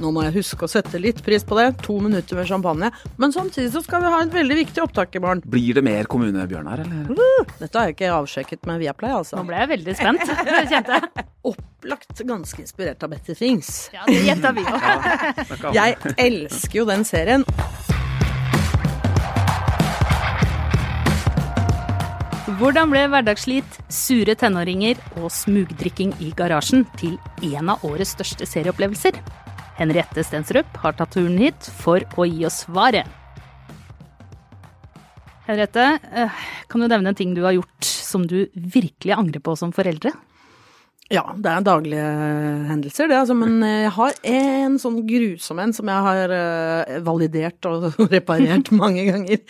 Nå må jeg huske å sette litt pris på det. To minutter med champagne. Men samtidig så skal vi ha et veldig viktig opptak i morgen. Blir det mer kommunebjørnar, eller? Dette har jeg ikke avsjekket med Viaplay, altså. Nå ble jeg veldig spent. Kjente jeg. Opplagt ganske inspirert av Betty Things. Ja, det gjetta vi òg. Jeg elsker jo den serien. Hvordan ble hverdagsslit, sure tenåringer og smugdrikking i garasjen til en av årets største serieopplevelser? Henriette Stensrup har tatt turen hit for å gi oss svaret. Henriette, eh, kan du nevne en ting du har gjort som du virkelig angrer på som foreldre? Ja, det er daglige hendelser, det, altså. Men jeg har en sånn grusom en som jeg har eh, validert og reparert mange ganger.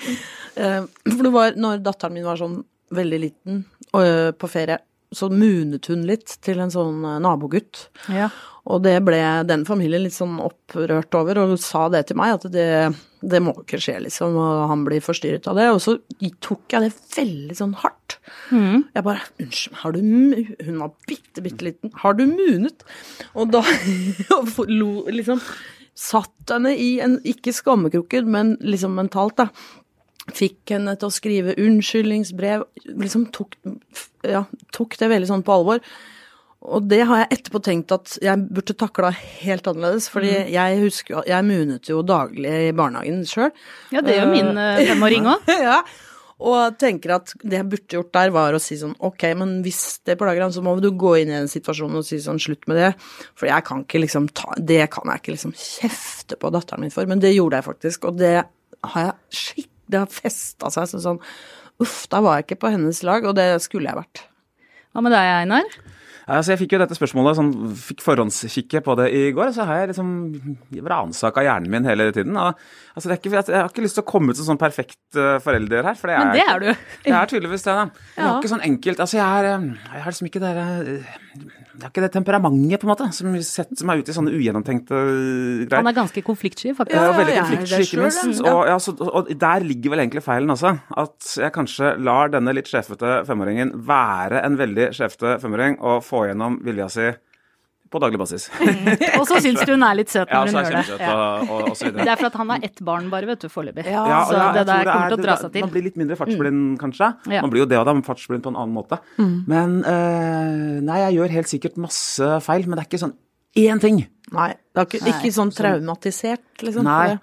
Eh, for det var når datteren min var sånn veldig liten og på ferie, så munet hun litt til en sånn eh, nabogutt. Ja. Og det ble den familien litt sånn opprørt over, og sa det til meg, at det, det må ikke skje, liksom, og han blir forstyrret av det. Og så tok jeg det veldig sånn hardt. Jeg bare Unnskyld, har du. Hun var bitte, bitte liten. Har du munet? Og da lo, liksom Satt henne i en Ikke skammekroken, men liksom mentalt, da. Fikk henne til å skrive unnskyldningsbrev. Liksom tok, ja, tok det veldig sånn på alvor. Og det har jeg etterpå tenkt at jeg burde takla helt annerledes, fordi jeg husker Jeg munet jo daglig i barnehagen sjøl. Ja, det gjør min eh, femåring òg. ja. Og tenker at det jeg burde gjort der, var å si sånn ok, men hvis det plager ham, så må du gå inn i den situasjonen og si sånn slutt med det. For jeg kan ikke liksom ta Det kan jeg ikke liksom kjefte på datteren min for, men det gjorde jeg faktisk, og det har jeg skikkelig Det har festa seg som sånn Uff, da var jeg ikke på hennes lag, og det skulle jeg vært. Hva med deg, Einar? Altså, jeg fikk jo dette spørsmålet, sånn, fikk forhåndskikke på det i går, så har jeg liksom ransaka hjernen min hele tiden. Og, altså, det er ikke, jeg har ikke lyst til å komme ut som sånn perfekt uh, forelder her, for det er Men det er du. Jeg er tydeligvis det, da. Jeg har Ja. ikke sånn enkelt Altså, jeg er eh, Jeg er liksom ikke det der, er har ikke det temperamentet, på en måte, som setter meg ut i sånne ugjennomtenkte eh, greier. Han er ganske konfliktsky, faktisk. Ja, Ja, veldig er konfliktsky, ikke minst. Og, ja, så, og der ligger vel egentlig feilen også. At jeg kanskje lar denne litt sjefete femåringen være en veldig sjefete femåring og få gjennom vilja si på daglig basis. Og så syns du hun er litt søt når ja, hun gjør det. Ja. og, og, og. Det er for at han har ett barn bare, vet du, foreløpig. Ja. Ja, så ja, det der kommer er- til å dra seg til. Man blir litt mindre fartsblind, kanskje. Ja. Man blir jo det av dem, fartsblind på en annen måte. Men eh, nei, jeg gjør helt sikkert masse feil, men det er ikke sånn én ting. Nei, det er ikke, ikke sånn traumatisert, liksom. Nei.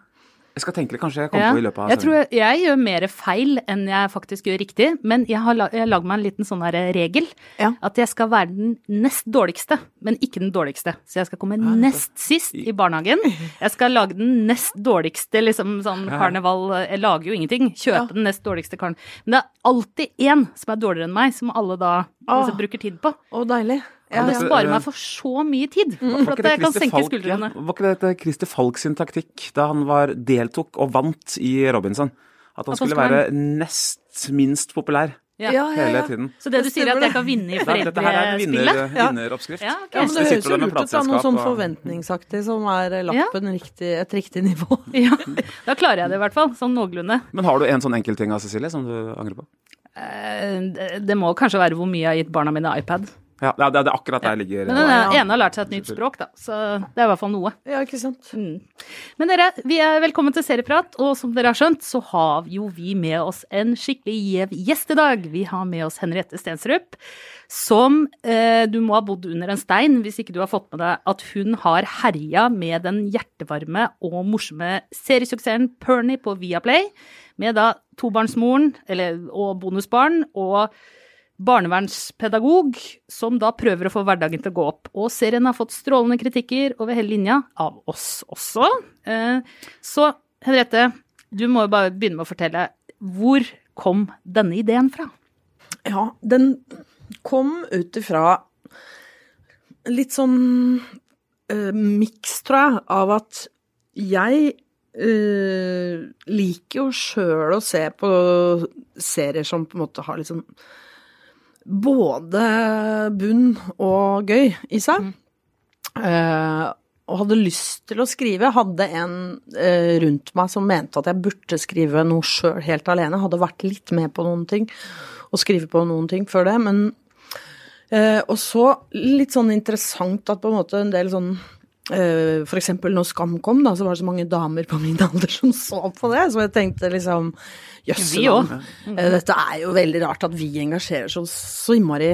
Det. Jeg skal tenke litt, kanskje jeg kommer Ja. på i løpet av Jeg tror jeg, jeg gjør mer feil enn jeg faktisk gjør riktig, men jeg har, la- jeg har lagd meg en liten sånn der regel. Ja. At jeg skal være den nest dårligste, men ikke den dårligste. Så jeg skal komme nest sist i barnehagen. Jeg skal lage den nest dårligste, liksom sånn karneval Jeg lager jo ingenting. Kjøpe den nest dårligste karen. Men det er alltid én som er dårligere enn meg, som alle da liksom, bruker tid på. Å, deilig. Og det sparer eh, meg for så mye tid. Var For at jeg kan senke Falk- skuldrene. Ja, var ikke dette Christer Falk sin taktikk da han var, deltok og vant i Robinson? At han han skulle være nest minst populær Ja. hele tiden. Så det du sier er at jeg kan vinne i foreldrespillet? dette her er en vinner? Ja. vinneroppskrift. Ja, Okay. Ja, men det høres jo lurt ut, da. Noe sånn forventningsaktig som er lappen Ja. riktig, et riktig nivå. Ja, da klarer jeg det i hvert fall, sånn noenlunde. Men har du en sånn enkel ting av Cecilie som du angrer på? Eh, Det det må kanskje være hvor mye jeg har gitt barna mine iPad. Ja, det er, det er akkurat der ligger Men den Ja. ene har lært seg et nytt språk, da, så det er i hvert fall noe. Ja, ikke sant. Mm. Men dere, vi er velkommen til Serieprat, og som dere har skjønt, så har jo vi med oss en skikkelig gjev gjest i dag. Vi har med oss Henriette Stensrup, som eh, du må ha bodd under en stein hvis ikke du har fått med deg at hun har herja med den hjertevarme og morsomme seriesuksessen Pernie på Viaplay, med da tobarnsmoren, eller, og bonusbarn, og barnevernspedagog som da prøver å få hverdagen til å gå opp. Og serien har fått strålende kritikker over hele linja, av oss også. Eh, Så Henriette, du må jo bare begynne med å fortelle. Hvor kom denne ideen fra? Ja, den kom ut ifra litt sånn uh, miks, tror jeg, av at jeg uh, liker jo sjøl å se på serier som på en måte har litt sånn både bunn og gøy i seg. Eh, og hadde lyst til å skrive. Hadde en eh, rundt meg som mente at jeg burde skrive noe sjøl helt alene. Hadde vært litt med på noen ting og skrive på noen ting før det. Men eh, Og så litt sånn interessant at på en måte en del sånn for eksempel når Skam kom, da, så var det så mange damer på min alder som så på det, så jeg tenkte liksom Jøss, Vi òg. eh, dette er jo veldig rart at vi engasjerer oss så innmari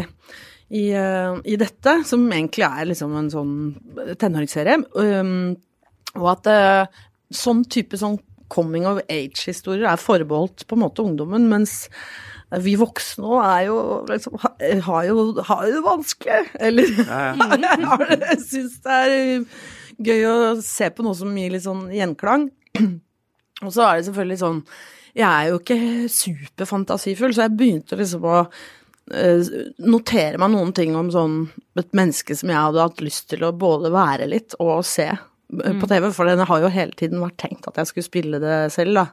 i, eh, i dette, som egentlig er liksom en sånn tenåringsserie. Um, og at eh, sånn type sånn coming of age-historier er forbeholdt på en måte ungdommen, mens vi voksne òg er jo liksom, har jo, har jo det vanskelig. Eller jeg syns det er gøy å se på noe som gir litt sånn gjenklang. Og så er det selvfølgelig sånn Jeg er jo ikke superfantasifull, så jeg begynte liksom å eh, notere meg noen ting om sånn et menneske som jeg hadde hatt lyst til å både være litt og se eh, på TV, for den har jo hele tiden vært tenkt at jeg skulle spille det selv, da.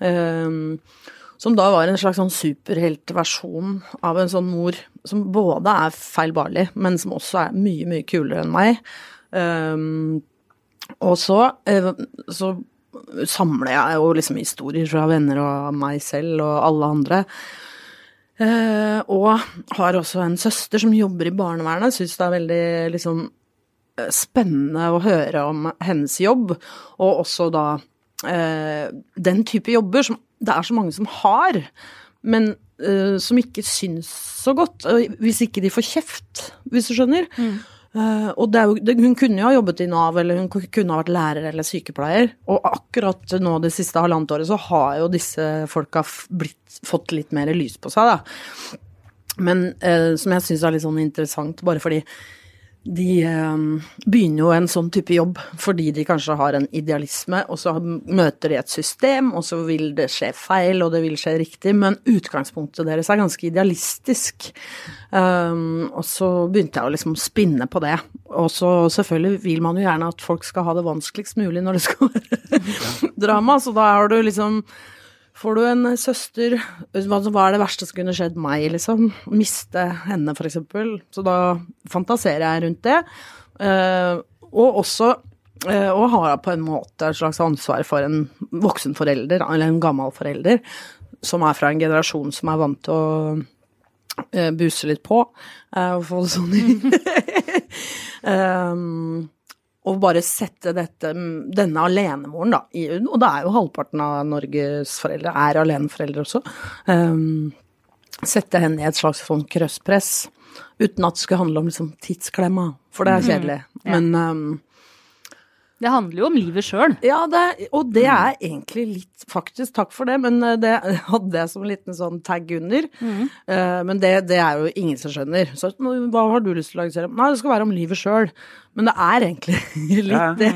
Um, som da var en slags sånn superheltversjon av en sånn mor som både er feilbarlig, men som også er mye, mye kulere enn meg. Um, og så, eh, så samler jeg jo liksom historier fra venner og meg selv og alle andre. Uh, og har også en søster som jobber i barnevernet. Syns det er veldig liksom eh, spennende å høre om hennes jobb, og også da den type jobber som det er så mange som har, men uh, som ikke syns så godt, eh, hvis ikke de får kjeft, hvis du skjønner. Eh, og det er jo, det, hun kunne jo ha jobbet i Nav, eller hun kunne ha vært lærer eller sykepleier. Og akkurat nå det siste halvannet året så har jo disse folka blitt, fått litt mer lys på seg, da. Men uh, som jeg syns er litt sånn interessant, bare fordi de eh, begynner jo en sånn type jobb fordi de kanskje har en idealisme, og så møter de et system, og så vil det skje feil, og det vil skje riktig, men utgangspunktet deres er ganske idealistisk. Um, og så begynte jeg å liksom spinne på det. Og så selvfølgelig vil man jo gjerne at folk skal ha det vanskeligst mulig når det skal være drama, så da har du liksom Får du en søster Hva er det verste som kunne skjedd meg, liksom? Miste henne, for eksempel. Så da fantaserer jeg rundt det. Eh, og også eh, og har på en måte et slags ansvar for en voksen forelder, eller en gammel forelder, som er fra en generasjon som er vant til å eh, buse litt på, eh, og få det sånn i um, og bare sette dette, denne alenemoren, da, i, og det er jo halvparten av Norges foreldre er aleneforeldre også, um, sette henne i et slags sånn krøsspress, uten at det skulle handle om liksom tidsklemma, for det er kjedelig. Ja. Men um, Det handler jo om livet sjøl. ja, det, og det er egentlig litt Faktisk, takk for det, men eh, det hadde jeg som en liten sånn tag under. Eh, men det, det er jo ingen som skjønner. Så hva har du lyst til å lage serie om? Nei, det skal være om livet sjøl. Men det er egentlig litt Ja. det.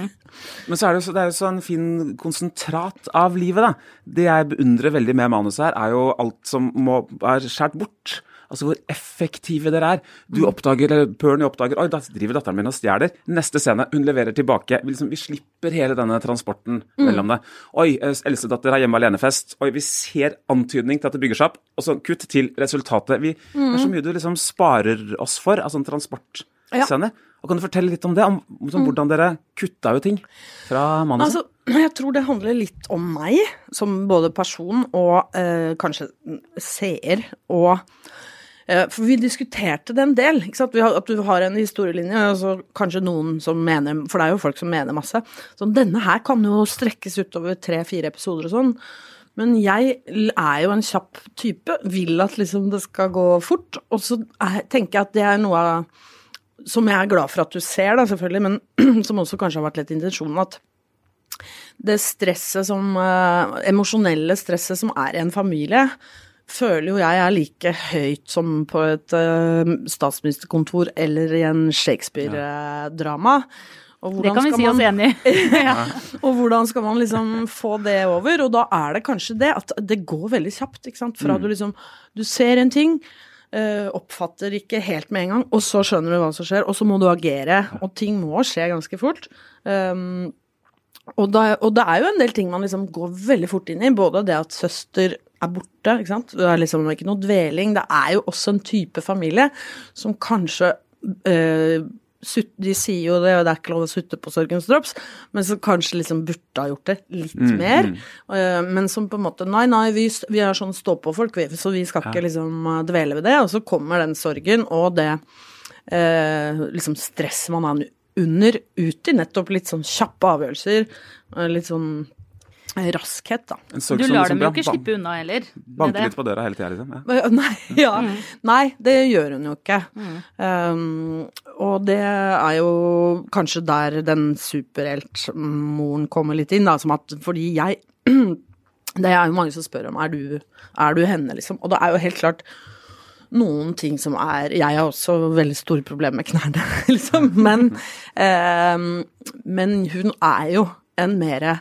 Men så er det så, det er jo sånn fin konsentrat av livet, da. Det jeg beundrer veldig med manuset her, er jo alt som må er skåret bort. Altså hvor effektive dere er. Du oppdager, eller Pernie oppdager Oi, da driver datteren min og stjeler. Neste scene, hun leverer tilbake. Vi, liksom, vi slipper hele denne transporten mellom det. Oi, eh, eldstedatter har hjemme alene-fest. Oi, vi ser antydning til at det bygger seg opp. Og så kutt til resultatet. Vi, Det er så mye du liksom sparer oss for av sånn transportscene. Og Kan du fortelle litt om det? Om, om hvordan dere kutta jo ting fra manuset? Altså, jeg tror det handler litt om meg, som både person og eh, kanskje seer, og For vi diskuterte det en del. At du har en historielinje, og så kanskje noen som mener For det er jo folk som mener masse. Sånn, denne her kan jo strekkes utover tre-fire episoder og sånn. Men jeg er jo en kjapp type, vil at liksom det skal gå fort. Og så er, tenker jeg at det er noe av som jeg er glad for at du ser, da, selvfølgelig, men som også kanskje har vært litt intensjonen, at det stresset som eh, Emosjonelle stresset som er i en familie, føler jo jeg er like høyt som på et eh, statsministerkontor eller i en Shakespeare-drama. Det kan vi si oss man- enig i. og hvordan skal man liksom få det over? Og da er det kanskje det at det går veldig kjapt, ikke sant. Fra du liksom Du ser en ting, eh, oppfatter ikke helt med en gang, og så skjønner du hva som skjer, og så må du agere. Og ting må skje ganske fort. Um, og, da, og det er jo en del ting man liksom går veldig fort inn i. Både det at søster er borte, ikke sant. Det er liksom ikke noe dveling. Det er jo også en type familie som kanskje øh, sutt, De sier jo det, og det er ikke lov å sutte på sorgens drops, men som kanskje liksom burde ha gjort det litt mer. Eh, men som på en måte Nei, nei, vi, vi er sånn stå-på-folk, så vi skal ikke liksom eh, dvele ved det. Og så kommer den sorgen og det øh, liksom stresset man er under ut i nettopp litt sånn kjappe avgjørelser. Litt sånn raskhet, da. Du lar dem jo ikke slippe unna heller. Banke litt på døra hele tida, liksom. Ja. Nei, ja. Nei, det gjør hun jo ikke. Um, og det er jo kanskje der den superheltmoren kommer litt inn, da, som at fordi jeg Det er jo mange som spør om er du, er du henne, liksom. Og det er jo helt klart noen ting som er Jeg har også veldig store problemer med knærne, liksom. Men, um, men hun er jo en mere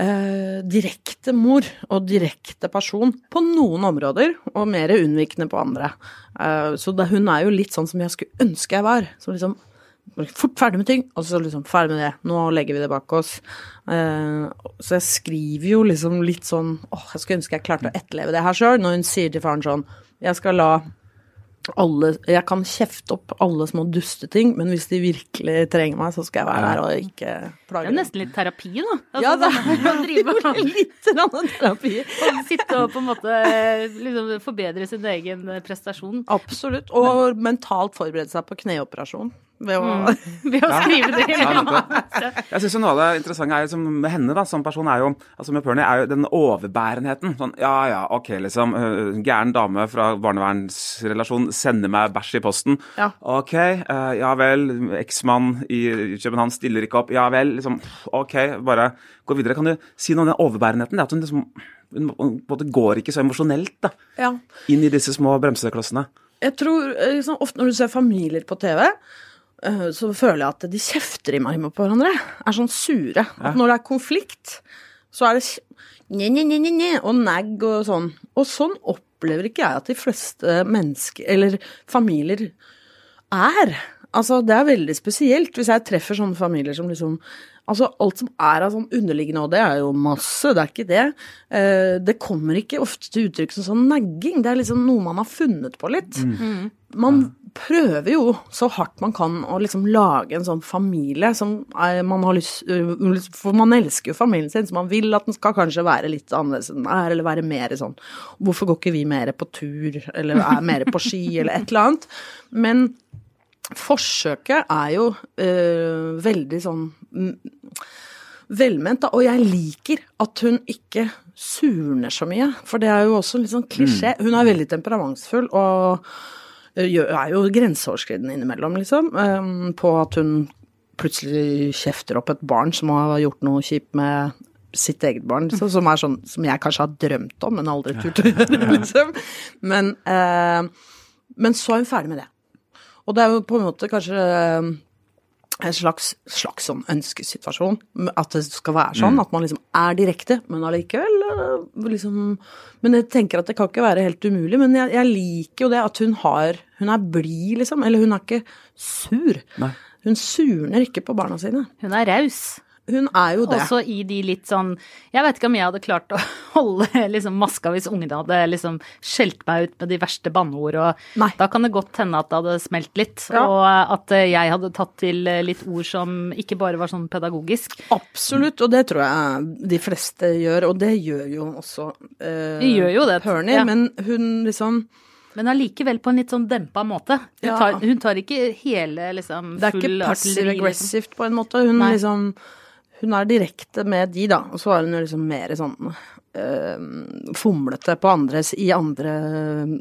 eh, direkte mor og direkte person på noen områder, og mer unnvikende på andre. Eh, så det, hun er jo litt sånn som jeg skulle ønske jeg var. Så liksom fort ferdig med ting, og så liksom ferdig med det. Nå legger vi det bak oss. Eh, så jeg skriver jo liksom litt sånn åh, jeg skulle ønske jeg klarte å etterleve det her sjøl, når hun sier til faren sånn jeg skal la alle Jeg kan kjefte opp alle små dusteting, men hvis de virkelig trenger meg, så skal jeg være der og ikke plage dem. Det er nesten litt terapi, da. Altså, Ja, det sånn å litt grann terapi. og sitte og på en måte liksom forbedre sin egen prestasjon Absolutt. Og mentalt forberede seg på kneoperasjon. Ved å ved å skrive det. Ja, nettopp. Jeg synes Noe av det interessante er med henne da, som person, er jo, altså med Pernie, er jo den overbærenheten. Sånn, ja ja, ok, liksom. øh, Gæren dame fra barnevernsrelasjon sender meg bæsj i posten. Ja. Ok, øh, ja vel. Eksmann i København stiller ikke opp. Ja vel. liksom, Ok, bare gå videre. Kan du si noe om den overbærenheten? Det at hun liksom hun går ikke så emosjonelt da, Ja. inn i disse små bremseklossene. Jeg tror eh, liksom, ofte når du ser familier på TV, så føler jeg at de kjefter i meg på hverandre. Er sånn sure. At når det er konflikt, så er det nje, nje, nje, nje, og nagg og sånn. Og sånn opplever ikke jeg at de fleste mennesker, eller familier, er. Altså, det er veldig spesielt hvis jeg treffer sånne familier som liksom Altså, alt som er av sånn underliggende, og det er jo masse, det er ikke det. Eh, det kommer ikke ofte til uttrykk som sånn nagging. Det er liksom noe man har funnet på litt. Man prøver jo så hardt man kan å liksom lage en sånn familie som er, man har lyst øh, For man elsker jo familien sin, så man vil at den skal kanskje være litt annerledes enn den er, eller være mer sånn Hvorfor går ikke vi mer på tur, eller er mer på ski, eller et eller annet? Men forsøket er jo øh, veldig sånn mm, velment, da. Og jeg liker at hun ikke surner så mye, for det er jo også litt sånn klisjé. Hun er veldig temperamentsfull og er jo grenseoverskridende innimellom, liksom, på at hun plutselig kjefter opp et barn som har gjort noe kjipt med sitt eget barn, liksom, som er sånn som jeg kanskje har drømt om, men aldri turt å gjøre, liksom. Men, øh, men så er hun ferdig med det. Og det er jo på en måte kanskje en slags, slags sånn ønskesituasjon. At det skal være sånn. At man liksom er direkte, men allikevel øh, liksom Men jeg tenker at det kan ikke være helt umulig. Men jeg, jeg liker jo det at hun har Hun er blid, liksom. Eller hun er ikke sur. Nei. Hun surner ikke på barna sine. Hun er raus. Hun er jo det. Også i de litt sånn Jeg vet ikke om jeg hadde klart å holde liksom maska hvis ungene hadde liksom skjelt meg ut med de verste banneord, og Nei. da kan det godt hende at det hadde smelt litt, Ja. og at eh, jeg hadde tatt til eh, litt ord som ikke bare var sånn pedagogisk. Absolutt, og det tror jeg de fleste gjør. Og det gjør jo også eh, gjør jo det, Pernie. ja. Men hun liksom Men allikevel på en litt sånn dempa måte. Hun, Ja. tar, hun tar ikke hele liksom Det er ikke full artilleri, liksom. passive-aggressivt på en måte. Hun Nei. liksom Hun er direkte med de, da. Og så er hun jo liksom mer sånn øh, fomlete på andres i andre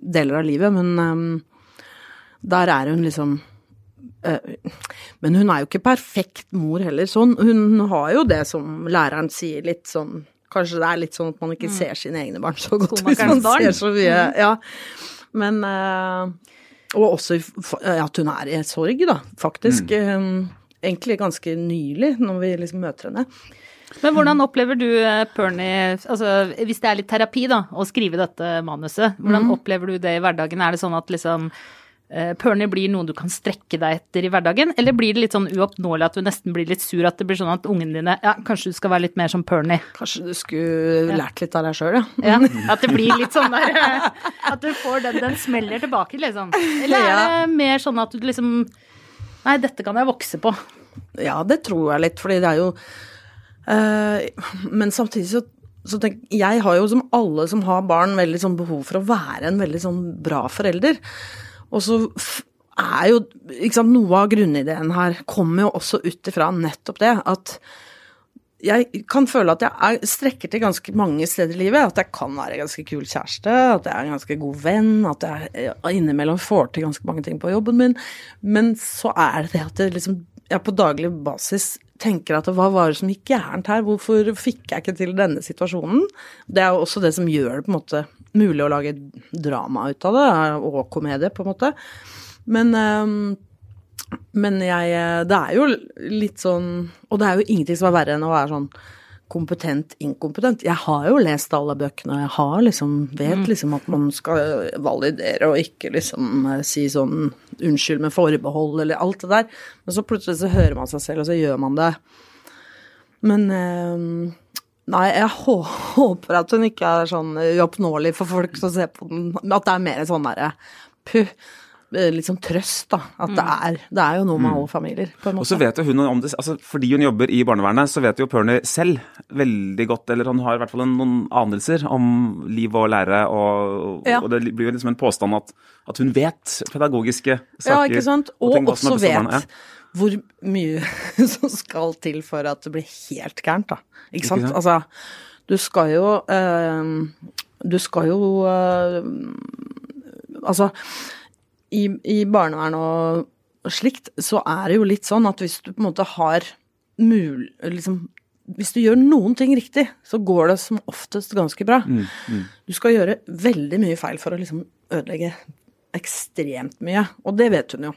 deler av livet, men øh, der er hun liksom øh, Men hun er jo ikke perfekt mor heller, sånn. Hun har jo det som læreren sier, litt sånn Kanskje det er litt sånn at man ikke ser sine egne barn så godt hvis man barn. ser så mye. Ja. Men Og også at hun er i sorg, da, faktisk. øh, Egentlig ganske nylig, når vi liksom møter henne. Men hvordan opplever du, eh, Pernie, altså hvis det er litt terapi, da, å skrive dette manuset, hvordan opplever du det i hverdagen? Er det sånn at liksom eh, Pernie blir noe du kan strekke deg etter i hverdagen, eller blir det litt sånn uoppnåelig at du nesten blir litt sur, at det blir sånn at ungene dine Ja, kanskje du skal være litt mer som Pernie? Kanskje du skulle lært litt av deg sjøl, ja. Ja, at det blir litt sånn der eh, At du får den, den smeller tilbake, liksom. Eller er det mer sånn at du liksom Nei, dette kan jeg vokse på. Ja, det tror jeg litt, fordi det er jo eh, Men samtidig så, så tenk, Jeg har jo som alle som har barn, veldig sånn behov for å være en veldig sånn bra forelder. Og så er jo sant, Noe av grunnideen her kommer jo også ut ifra nettopp det at jeg kan føle at jeg er, strekker til ganske mange steder i livet. At jeg kan være en ganske kul kjæreste, at jeg er en ganske god venn, at jeg innimellom får til ganske mange ting på jobben min. Men så er det det at det liksom, jeg på daglig basis tenker at hva var det som gikk gærent her, hvorfor fikk jeg ikke til denne situasjonen? Det er jo også det som gjør det på en måte mulig å lage drama ut av det, og komedie, på en måte. Men um, men jeg eh, Det er jo litt sånn Og det er jo ingenting som er verre enn å være sånn kompetent inkompetent. Jeg har jo lest alle bøkene, og jeg har liksom vet mm. liksom at man skal validere og ikke liksom eh, si sånn unnskyld med forbehold eller alt det der. Men så plutselig så hører man seg selv, og så gjør man det. Men eh, Nei, jeg håper at hun ikke er sånn uoppnåelig for folk som ser på den. At det er mer sånn derre puh liksom trøst, da. At det, mm. er, det er jo noe med mm. alle familier. på en måte. Og så vet jo hun om det, altså Fordi hun jobber i barnevernet, så vet jo Pernie selv veldig godt, eller han har i hvert fall noen anelser om liv og lære, og, ja. og det blir jo liksom en påstand at, at, hun vet pedagogiske saker. Ja, ikke sant. Og, og også vet ja. hvor mye som skal til for at det blir helt gærent, da. Ikke sant? Ikke sant? Altså, du skal jo øh, Du skal jo øh, Altså i, i barnevern og, og, slikt, så er det jo litt sånn at hvis du på en måte har mul... Liksom, hvis du gjør noen ting riktig, så går det som oftest ganske bra. Mm, mm. Du skal gjøre veldig mye feil for å liksom ødelegge ekstremt mye, og det vet hun jo.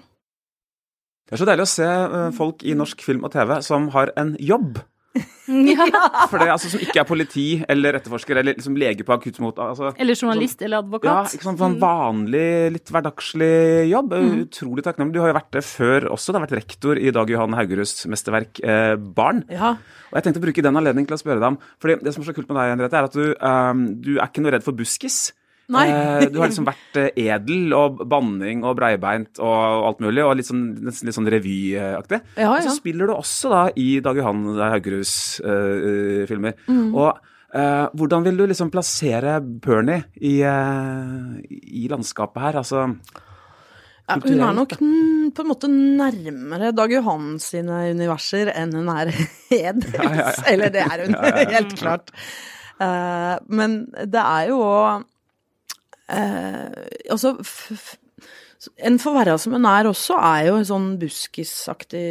Det er så deilig å se eh, folk i norsk film og TV som har en jobb. Ja. For det altså, Som ikke er politi eller etterforsker eller liksom lege på akuttmot. Altså, eller journalist sånn, eller advokat. Ja, ikke sant, sånn mm. vanlig, litt hverdagslig jobb. Mm. Utrolig takknemlig. Du har jo vært det før også. Du har vært rektor i Dag Johan Haugeruds mesterverk eh, Barn. Ja. Og jeg tenkte å bruke den anledningen til å spørre deg om For det som er så kult med deg, Henriette, er at du, um, du er ikke noe redd for buskis. Eh, du har liksom vært eh, edel og banning og breibeint og alt mulig, og litt sånn, nesten litt sånn revyaktig. Ja, ja. Og så spiller du også da i Dag Johan Haugeruds uh, filmer. Mm. Og uh, hvordan vil du liksom plassere Pernie i, uh, i landskapet her? Altså ja, hun er nok på en måte nærmere Dag Johan sine universer enn hun er Edels. Ja, Eller det er hun, helt klart. Uh, men det er jo òg Altså En forverra som hun er også, er jo en sånn buskisaktig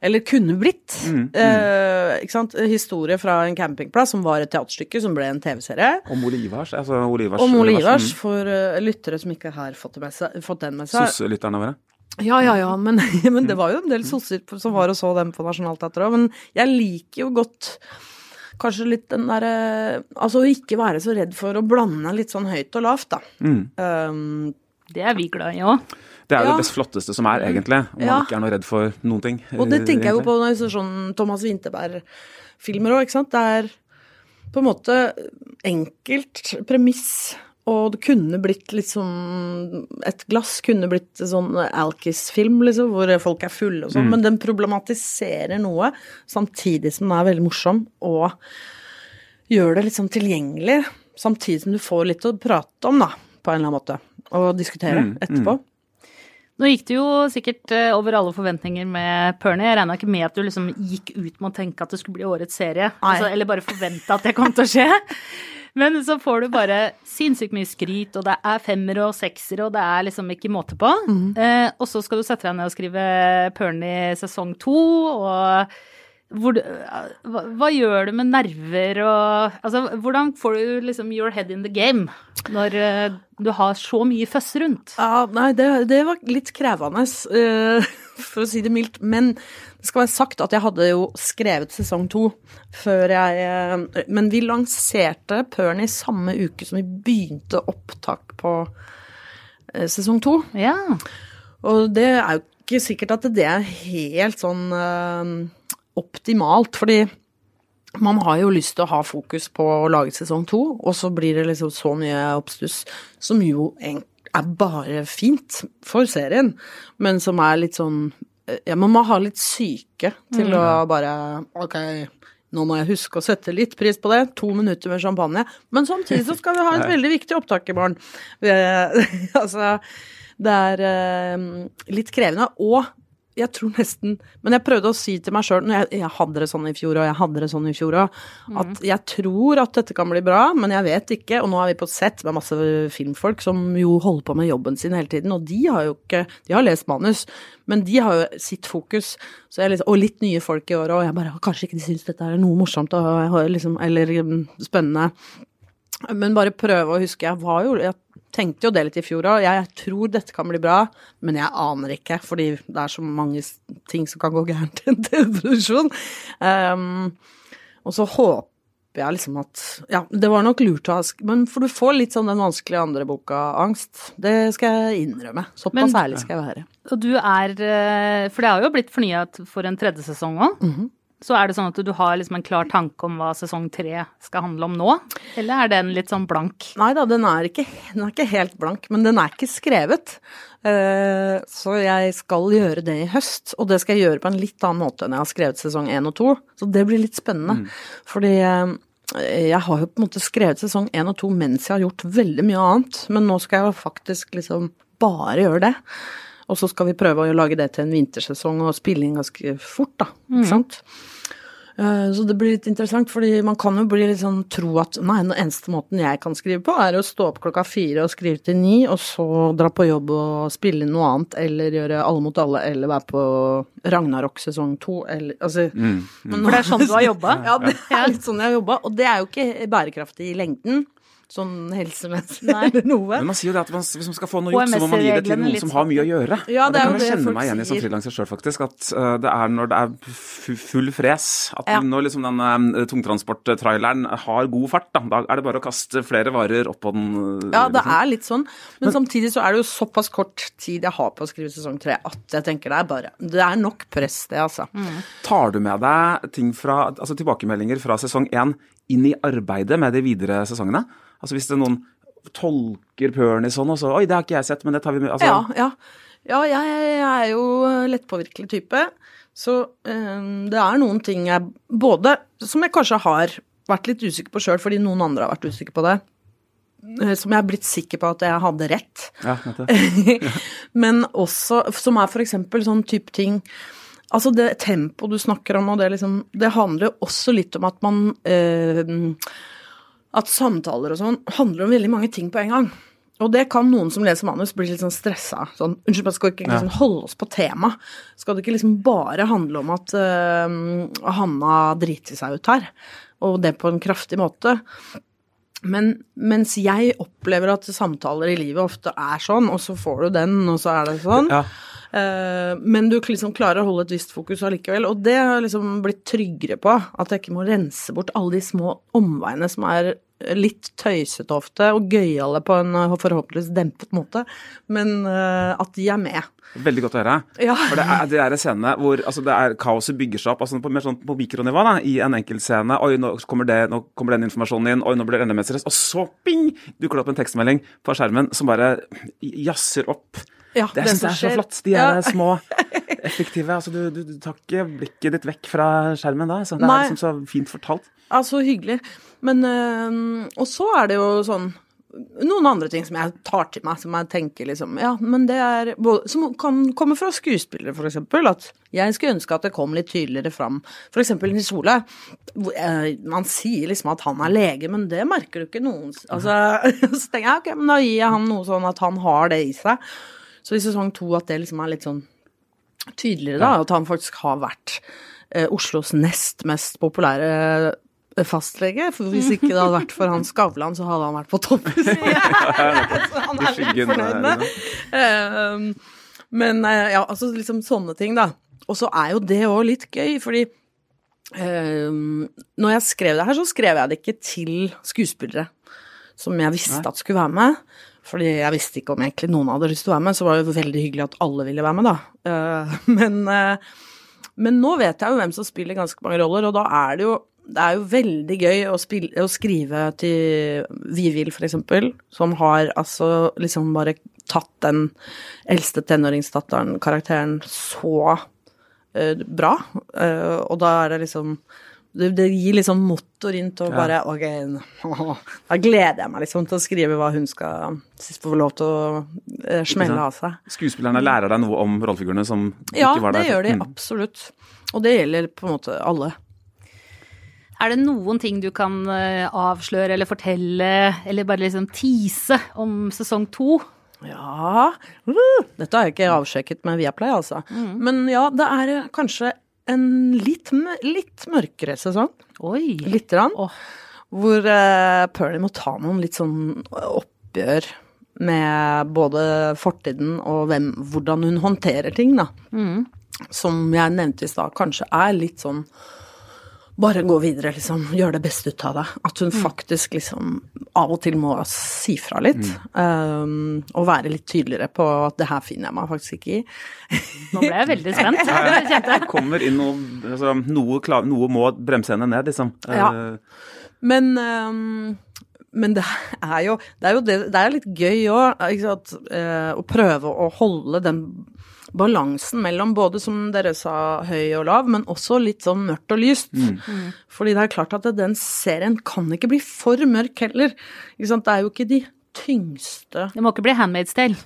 eller kunne blitt. Mm, mm. Eh, ikke sant? Historie fra en campingplass som var et teaterstykke som ble en TV-serie. Om Ole Ivars. Altså Olivars, Om Ole Ivars, for uh, lyttere som ikke har fått, med seg, fått den med seg. Sosselytterne våre? Ja, ja, ja, men, men, det var jo en del sosser som var og så dem på Nationaltheatret òg. Men jeg liker jo godt kanskje litt den derre Altså å ikke være så redd for å blande litt sånn høyt og lavt, da. Mm. Um, det er vi glad i òg. Det er jo ja. det best flotteste som er, egentlig. Om ja. man ikke er noe redd for noen ting. Og det tenker jeg jo på når jeg ser sånn Thomas Winterberg-filmer òg, ikke sant. Det er på en måte enkelt premiss og det kunne blitt liksom Et glass kunne blitt sånn Alkis-film, liksom, hvor folk er fulle og sånn. Mm. Men den problematiserer noe, samtidig som den er veldig morsom, og gjør det liksom tilgjengelig. Samtidig som du får litt å prate om, da, på en eller annen måte. Og diskutere mm. etterpå. Mm. Nå gikk det jo sikkert eh, over alle forventninger med Pernie. Jeg regna ikke med at du liksom gikk ut med å tenke at det skulle bli årets serie. Altså, eller bare forventa at det kom til å skje. Men så får du bare sinnssykt mye skryt, og det er femmere og seksere, og det er liksom ikke måte på. Mm. Eh, og så skal du sette deg ned og skrive Pernie sesong to, og hvor, hva, hva, gjør du med nerver og Altså, hvordan får du liksom your head in the game når uh, du har så mye føss rundt? Ja, nei, det, det var litt krevende, uh, for å si det mildt. Men det skal være sagt at jeg hadde jo skrevet sesong to før jeg uh, Men vi lanserte Pernie samme uke som vi begynte opptak på sesong to. Ja. Og det er jo ikke sikkert at det er helt sånn optimalt, fordi man har jo lyst til å ha fokus på å lage sesong to, og så blir det liksom så mye oppstuss, som jo er bare fint for serien, men som er litt sånn Ja, man må ha litt syke til mm. å bare Ok, nå må jeg huske å sette litt pris på det. To minutter med champagne. Men samtidig så skal vi ha et veldig viktig opptak i morgen. altså det er eh, litt krevende. Og jeg tror nesten Men jeg prøvde å si til meg sjøl, jeg, jeg hadde det sånn i fjor, og jeg hadde det sånn i fjor òg, at jeg tror at dette kan bli bra, men jeg vet ikke. Og nå er vi på et sett med masse filmfolk som jo holder på med jobben sin hele tiden, og de har jo ikke De har lest manus, men de har jo sitt fokus. Så jeg liksom, og litt nye folk i år, og jeg bare Kanskje ikke de syns dette er noe morsomt liksom, eller mm, spennende. Men bare prøve å huske Jeg var jo Jeg tenkte jo det litt i fjor òg. Jeg tror dette kan bli bra, men jeg aner ikke, fordi det er så mange ting som kan gå gærent i en TV-produksjon. Um, og så håper jeg liksom at Ja, det var nok lurt å ha Men for du får litt sånn den vanskelige andre boka-angst. Det skal jeg innrømme. Såpass ærlig skal jeg være. Og du er eh, For det har jo blitt fornya for en tredje sesong òg. Mm -hmm. Så er det sånn at du har liksom en klar tanke om hva sesong tre skal handle om nå? Eller er den litt sånn blank? Nei da, den er ikke, den er ikke helt blank, men den er ikke skrevet. Uh, så jeg skal gjøre det i høst, og det skal jeg gjøre på en litt annen måte enn jeg har skrevet sesong én og to. Så det blir litt spennende. Mm. Fordi uh, jeg har jo på en måte skrevet sesong én og to mens jeg har gjort veldig mye annet, men nå skal jeg faktisk liksom bare gjøre det. Og så skal vi prøve å lage det til en vintersesong og spille inn ganske fort, da. Ikke mm. sant. Eh, så det blir litt interessant, fordi man kan jo bli litt sånn tro at nei, den eneste måten jeg kan skrive på, er å stå opp klokka fire og skrive til ni, og så dra på jobb og spille inn noe annet, eller gjøre Alle mot alle, eller være på Ragnarok sesong to, eller altså mm, mm. For det er sånn du har jobba? ja, det er litt sånn jeg har jobba, og det er jo ikke bærekraftig i lengden sånn helsemessig eller noe. Men man sier jo det at man, hvis man skal få noe gjort, så må man gi det til noen som har mye å sånn. gjøre. Ja, det, det kan jeg kjenne meg igjen i som frilanser sjøl, faktisk. At uh, det er når det er full fres, at ja. når liksom den uh, tungtransporttraileren har god fart, da, da, er det bare å kaste flere varer opp på den. Uh, ja, det liksom. er litt sånn. Men, men, samtidig så er det jo såpass kort tid jeg har på å skrive sesong tre at jeg tenker det er bare Det er nok press, det, altså. Mm. Tar du med deg ting fra, altså tilbakemeldinger fra sesong én inn i arbeidet med de videre sesongene? Altså hvis det er noen tolker Pernie sånn, og så Oi, det har ikke jeg sett, men det tar vi med. Altså, ja, ja. ja jeg, jeg, er jo lettpåvirkelig type. Så um, det er noen ting jeg både Som jeg kanskje har vært litt usikker på sjøl, fordi noen andre har vært usikre på det. Eh, som jeg er blitt sikker på at jeg hadde rett. Ja, Men også som er for eksempel sånn type ting Altså det tempoet du snakker om, og det liksom Det handler jo også litt om at man eh, at samtaler og sånn handler om veldig mange ting på en gang. Og det kan noen som leser manus, bli litt sånn stressa. Sånn, unnskyld, men skal ikke liksom holde oss på tema? Skal det ikke liksom bare handle om at uh, Hanna driter seg ut her? Og det på en kraftig måte. Men mens jeg opplever at samtaler i livet ofte er sånn, og så får du den, og så er det sånn. Ja. Uh, men du liksom klarer å holde et visst fokus allikevel. Og det har jeg liksom blitt tryggere på. At jeg ikke må rense bort alle de små omveiene som er litt tøysete ofte, og gøyale på en eh, forhåpentligvis dempet måte, men uh, at de er med. Veldig godt å høre. Ja. For det er, det er en scene hvor altså, det er kaoset bygger seg opp altså, på, mer sånn på mikronivå da, i en enkeltscene. Oi, nå kommer, det, nå kommer den informasjonen inn. Oi, nå blir det enda mer stress. Og så ping, dukker det opp en tekstmelding på skjermen som bare jazzer opp. Ja, det, det, er så flott. De er ja. små, effektive. Altså, du, du, du, tar ikke blikket ditt vekk fra skjermen da. Så det Nei. er liksom så fint fortalt. Ja, så hyggelig. Men øh, Og så er det jo sånn noen andre ting som jeg tar til meg, som jeg tenker liksom Ja, men det er Som kan komme fra skuespillere, for eksempel. At jeg skulle ønske at det kom litt tydeligere fram. For eksempel Nils Ole. Eh, man sier liksom at han er lege, men det merker du ikke noen Altså, så tenker jeg ok, men da gir jeg han noe sånn at han har det i seg. Så i sesong to at det liksom er litt sånn tydeligere, da. At han faktisk har vært eh, Oslos nest mest populære fastlege. For hvis ikke det hadde vært for han Skavlan, så hadde han vært på topp. så han er litt fornøyd med. Ehm, men eh, ja, altså liksom sånne ting, da. Og så er jo det òg litt gøy, fordi um, når jeg skrev det her, så skrev jeg det ikke til skuespillere som jeg visste at skulle være med. Fordi jeg visste ikke om egentlig noen hadde lyst til å være med, så var det veldig hyggelig at alle ville være med, da. Uh, men, uh, men nå vet jeg jo hvem som spiller ganske mange roller, og da er det jo det er jo veldig gøy å, spille, å skrive til Vi vil, for eksempel, som har altså liksom bare tatt den eldste tenåringsdatteren, karakteren, så uh, bra. Og da er det liksom det, det gir liksom motor inn til å bare Ok, da gleder jeg meg liksom til å skrive hva hun skal få lov til å eh, smelle av seg. Skuespillerne lærer deg noe om rollefigurene som Ja, ikke var der. Ja, det gjør de Mm. absolutt. Og det gjelder på en måte alle. Er det noen ting du kan eh, avsløre eller fortelle, eller bare liksom tease om sesong to? Ja uh, Dette har jeg ikke avsjekket med Viaplay, altså. Men ja, det er eh, kanskje en litt, litt mørkere sesong. Oi. Litt rann, oh. Hvor uh, Pernie må ta noen litt sånn oppgjør med både fortiden og hvem, hvordan hun håndterer ting, da. Som jeg nevnte i stad, kanskje er litt sånn bare gå videre, liksom. Gjøre det beste ut av det. At hun faktisk liksom av og til må si fra litt. Um, og være litt tydeligere på at det her finner jeg meg faktisk ikke i. Nå ble jeg veldig spent. Jeg kjente. Det kommer inn noe altså, noe, klar, noe må bremse henne ned, liksom. Ja. Eh, Men, um, men det er jo det er, jo det, det er litt gøy òg, å prøve å holde den balansen mellom både, som dere sa, høy og lav, men også litt sånn mørkt og lyst. Fordi det er klart at den serien kan ikke bli for mørk heller. Ikke sant? Det er jo ikke de tyngste Det må ikke bli handmade Tale.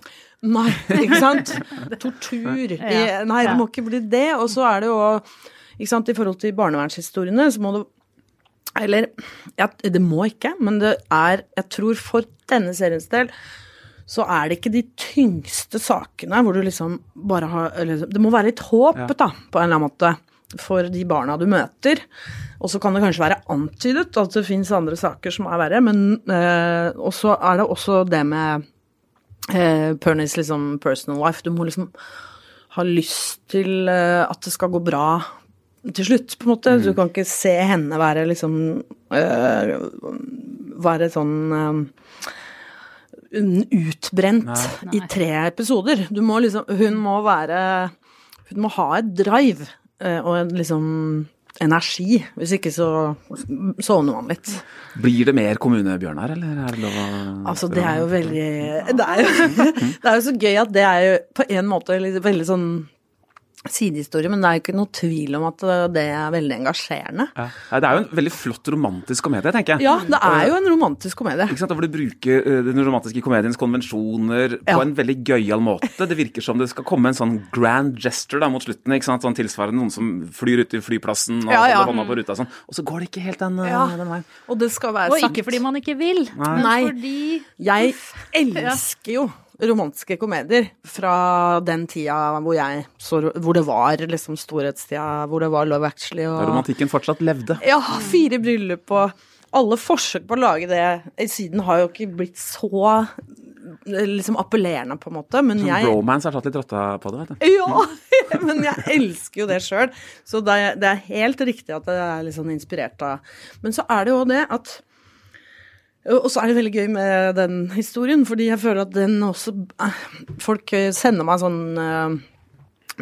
Nei, ikke sant? Tortur. Ja. I, nei, det må ikke bli det. Og så er det jo ikke sant, I forhold til barnevernshistoriene, så må det Eller ja, det må ikke, men det er Jeg tror for denne seriens del så er det ikke de tyngste sakene hvor du liksom bare har eller, Det må være litt håp, Ja. da, på en eller annen måte, for de barna du møter. Og så kan det kanskje være antydet at det fins andre saker som er verre, men eh, Og så er det også det med eh, Pernies liksom personal life. Du må liksom ha lyst til eh, at det skal gå bra til slutt, på en måte. Du kan ikke se henne være liksom eh, Være sånn eh, utbrent Nei. i tre episoder. Du må liksom Hun må være Hun må ha et drive eh, og en liksom energi. Hvis ikke så sovner man litt. Blir det mer kommunebjørn her, eller er det lov å Altså, det er jo veldig Det er jo, det er jo så gøy at det er jo på en måte litt, veldig sånn sidehistorie, men det er jo ikke noe tvil om at det er veldig engasjerende. ja. Det er jo en veldig flott romantisk komedie, tenker jeg. Ja, det er jo en romantisk komedie. Ikke sant, Hvor du bruker eh, den romantiske komediens konvensjoner Ja. på en veldig gøyal måte. Det virker som det skal komme en sånn grand gesture da mot slutten. ikke sant, sånn Tilsvarende noen som flyr ut i flyplassen og Ja, ja. holder hånda på ruta og sånn. Og så går det ikke helt den, eh, Ja. den veien. Og det skal være Og sagt. ikke fordi man ikke vil, men Nei. fordi Jeg elsker jo romantiske komedier fra den tida hvor jeg så Hvor det var liksom storhetstida, hvor det var Love Actually og romantikken fortsatt levde. Ja, fire bryllup og alle forsøk på å lage det Siden har jo ikke blitt så liksom appellerende, på en måte, men Som jeg Bromance har tatt litt rotta på det, vet du. Ja, men jeg elsker jo det sjøl. Så det er, det er helt riktig at det er litt sånn inspirert av Men så er det jo det at og så er det veldig gøy med den historien, fordi jeg føler at den også eh, Folk eh, sender meg sånn eh,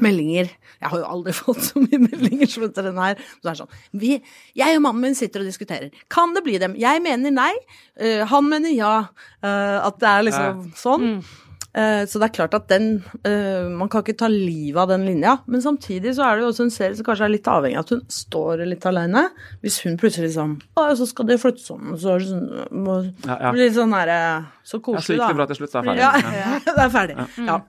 meldinger Jeg har jo aldri fått så mye meldinger som etter den her. Så det er sånn vi, Jeg og mannen min sitter og diskuterer. Kan det bli dem? Jeg mener nei. Uh, han mener ja. Uh, at det er liksom sånn. Eh, så det er klart at den eh, Man kan ikke ta livet av den linja. Men samtidig så er det jo også en serie som kanskje er litt avhengig av at hun står litt aleine. Hvis hun plutselig sånn Å, så skal det flytte sånn, så er det sånn må, Ja, ja. Blir litt sånn derre Så koselig, da. Ja, så gikk det bra til slutt, så er ferdig. Ja, Ja. det er ferdig. Ja.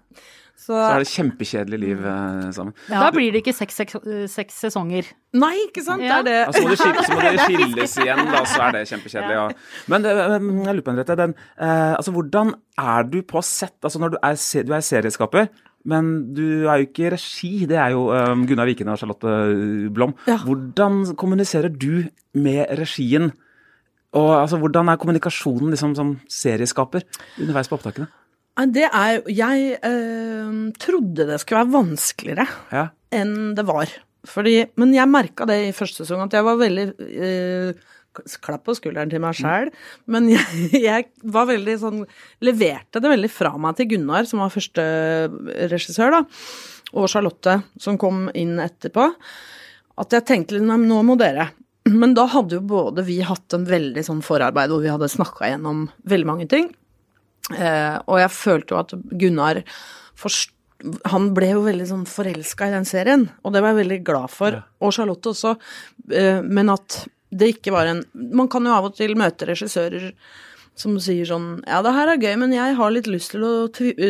Så, Så er det kjempekjedelig liv sammen. sammen. Da blir det ikke seks, seks, seks sesonger. Nei, ikke sant? Ja. Det er det. Altså, så må dere skilles igjen, da, så er det kjempekjedelig. Ja. Men eh, jeg lurer på, Henriette, den, eh, altså, hvordan er du på sett? Altså, når du er, du er serieskaper, men du er jo ikke regi. Det er jo eh, Gunnar Viken og Charlotte Blom. Ja. Hvordan kommuniserer du med regien? Og altså, Hvordan er kommunikasjonen liksom, som serieskaper underveis på opptakene? Det er Jeg øh, trodde det skulle være vanskeligere Ja. enn det var. Fordi, men jeg merka det i første sesong, at jeg var veldig øh, Klapp på skulderen til meg sjæl, men jeg, jeg var veldig sånn Leverte det veldig fra meg til Gunnar, som var første regissør, da, og Charlotte, som kom inn etterpå, at jeg tenkte litt, nei, nå må dere. Men da hadde jo både vi hatt en veldig sånn forarbeid hvor vi hadde snakka gjennom veldig mange ting. Eh, og jeg følte jo at Gunnar forst han ble jo veldig sånn forelska i den serien, og det var jeg veldig glad for. Og Charlotte også. Eh, Men at det ikke var en Man kan jo av og til møte regissører som sier sånn Ja, det her er gøy, men jeg har litt lyst til å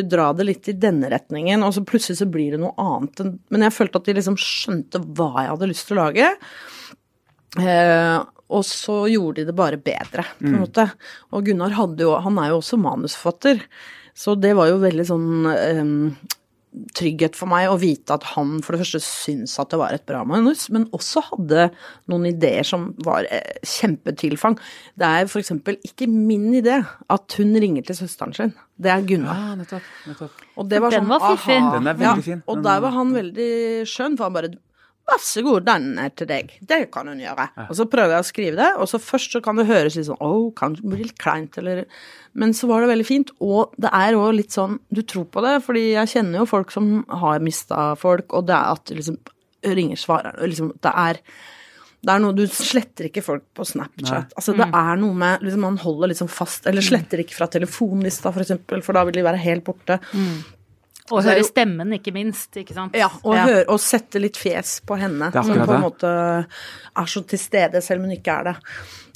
dra det litt i denne retningen, og så plutselig så blir det noe annet Men jeg følte at de liksom skjønte hva jeg hadde lyst til å lage. Og så gjorde de det bare bedre, på en måte. Og Gunnar hadde jo Han er jo også manusforfatter, så det var jo veldig sånn um, trygghet for meg å vite at han for det første syntes at det var et bra manus, men også hadde noen ideer som var eh, kjempetilfang. Det er for eksempel ikke min idé at hun ringer til søsteren sin. Det er Gunnar. Ja, nettopp. nettopp. Og det var Den sånn, var fiffig. Den er veldig fin. Og der var han veldig skjønn, for han bare Vær så god, den er til deg. Det kan hun gjøre. Og så prøver jeg å skrive det, og så først så kan det høres litt sånn Å, kan det bli litt kleint, eller Men så var det veldig fint. Og det er òg litt sånn Du tror på det, fordi jeg kjenner jo folk som har mista folk, og det er at liksom ringer svareren liksom, Det er det er noe, Du sletter ikke folk på Snapchat. Altså, det er noe med liksom, Man holder liksom fast Eller sletter ikke fra telefonlista, for eksempel, for da vil de være helt borte. Og høre jo- stemmen, ikke minst. Ikke sant? Ja, og, Høre, og sette litt fjes på henne, som på en måte er så til stede, selv om hun ikke er det.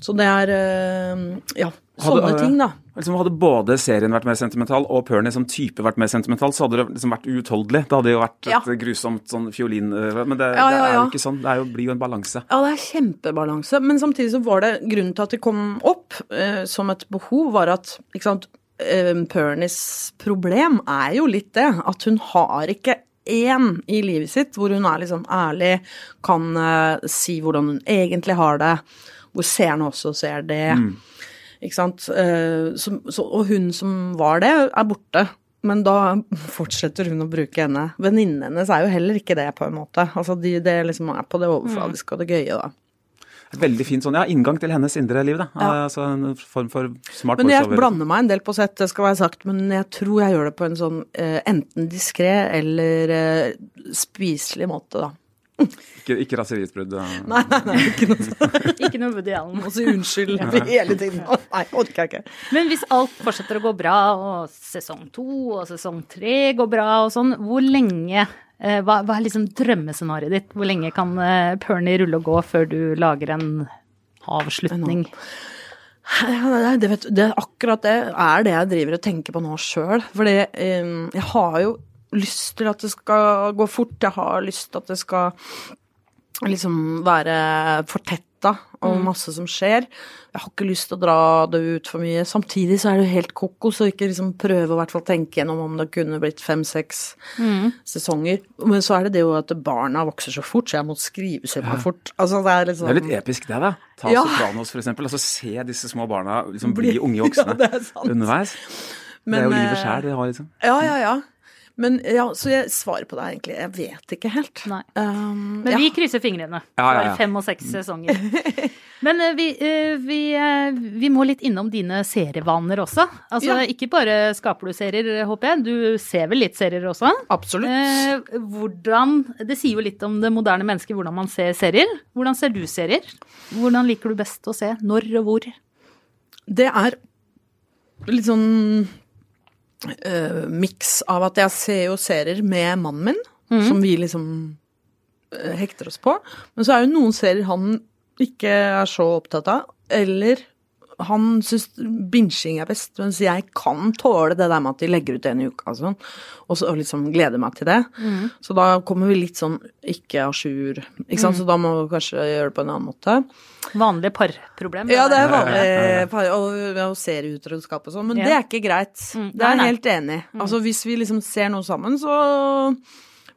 Så det er øh, Ja, sånne Hadde, ting, da. Liksom hadde både serien vært mer sentimental og Pernie som type vært mer sentimental, så hadde det liksom vært uutholdelig. Det hadde jo vært Ja. et grusomt sånn fiolin... øh, Men det, Ja, ja, det er jo ikke sånn. Det er jo, blir jo en balanse. Ja, det er kjempebalanse, men samtidig så var det grunnen til at det kom opp eh, som et behov, var at ikke sant, eh, Pernies problem er jo litt det, at hun har ikke én i livet sitt hvor hun er liksom ærlig, kan eh, si hvordan hun egentlig har det, hvor seerne også ser det. Ikke sant. Eh, så, så, og hun som var det, er borte. Men da fortsetter hun å bruke henne. Venninnen hennes er jo heller ikke det, på en måte. Altså, de, det liksom er på det overfladiske og det gøye, da. Veldig fint sånn, ja, inngang til hennes indre liv, da. Altså en form for smart Men jeg voiceover. blander meg en del på sett, det skal være sagt, men jeg tror jeg gjør det på en sånn eh, enten diskré eller eh, spiselig måte, da. Ikke, ikke raseriutbrudd. Nei, nei, nei, ikke noe sånt. Ikke noe Woody Allen. Må si unnskyld hele tiden. Nei, orker jeg ikke. Men hvis alt fortsetter å gå bra, og sesong to og sesong tre går bra og sånn, hvor lenge hva, hva er liksom drømmescenarioet ditt? Hvor lenge kan eh, Pernie rulle og gå før du lager en avslutning? Det, vet, det akkurat det er det jeg driver og tenker på nå sjøl. Fordi eh, jeg har jo lyst til at det skal gå fort. Jeg har lyst til at det skal liksom være fortetta og masse som skjer. Jeg har ikke lyst til å dra det ut for mye. Samtidig så er det jo helt kokos å ikke liksom prøve å hvert fall tenke gjennom om det kunne blitt fem-seks sesonger. Men så er det det jo at barna vokser så fort, så jeg må skrive kjempefort. Altså det er liksom Det er litt episk det, da. Ta Ja. Sopranos, for eksempel. Altså se disse små barna liksom bli Bli- unge voksne Ja, er underveis. Men, det er jo livet eh, sjæl det har, liksom. Ja, ja, ja. Men ja, så jeg svarer på det egentlig. Jeg vet ikke helt. Nei. Um, Men ja. vi krysser fingrene Ja, ja, ja. fem og seks sesonger. Men eh, vi, eh, vi, eh, vi må litt innom dine serievaner også. Altså Ja. ikke bare skaper du serier, håper jeg. Du ser vel litt serier også? Absolutt. Eh, hvordan Det sier jo litt om det moderne mennesket, hvordan man ser serier. Hvordan ser du serier? Hvordan liker du best å se? Når og hvor? Det er litt sånn uh, miks av at jeg ser jo serier med mannen min, som vi liksom eh, hekter oss på. Men så er jo noen serier han ikke er så opptatt av. Eller han syns binsjing er best, mens jeg kan tåle det der med at de legger ut en i uka og sånn. Og så og liksom gleder meg til det. Så da kommer vi litt sånn ikke à jour, ikke sant. Så da må vi kanskje gjøre det på en annen måte. Vanlige parproblem? Ja, det er vanlig par- og, og serieutroskap og sånn, men Ja. det er ikke greit. Mm, Det er jeg helt enig i. Altså hvis vi liksom ser noe sammen, så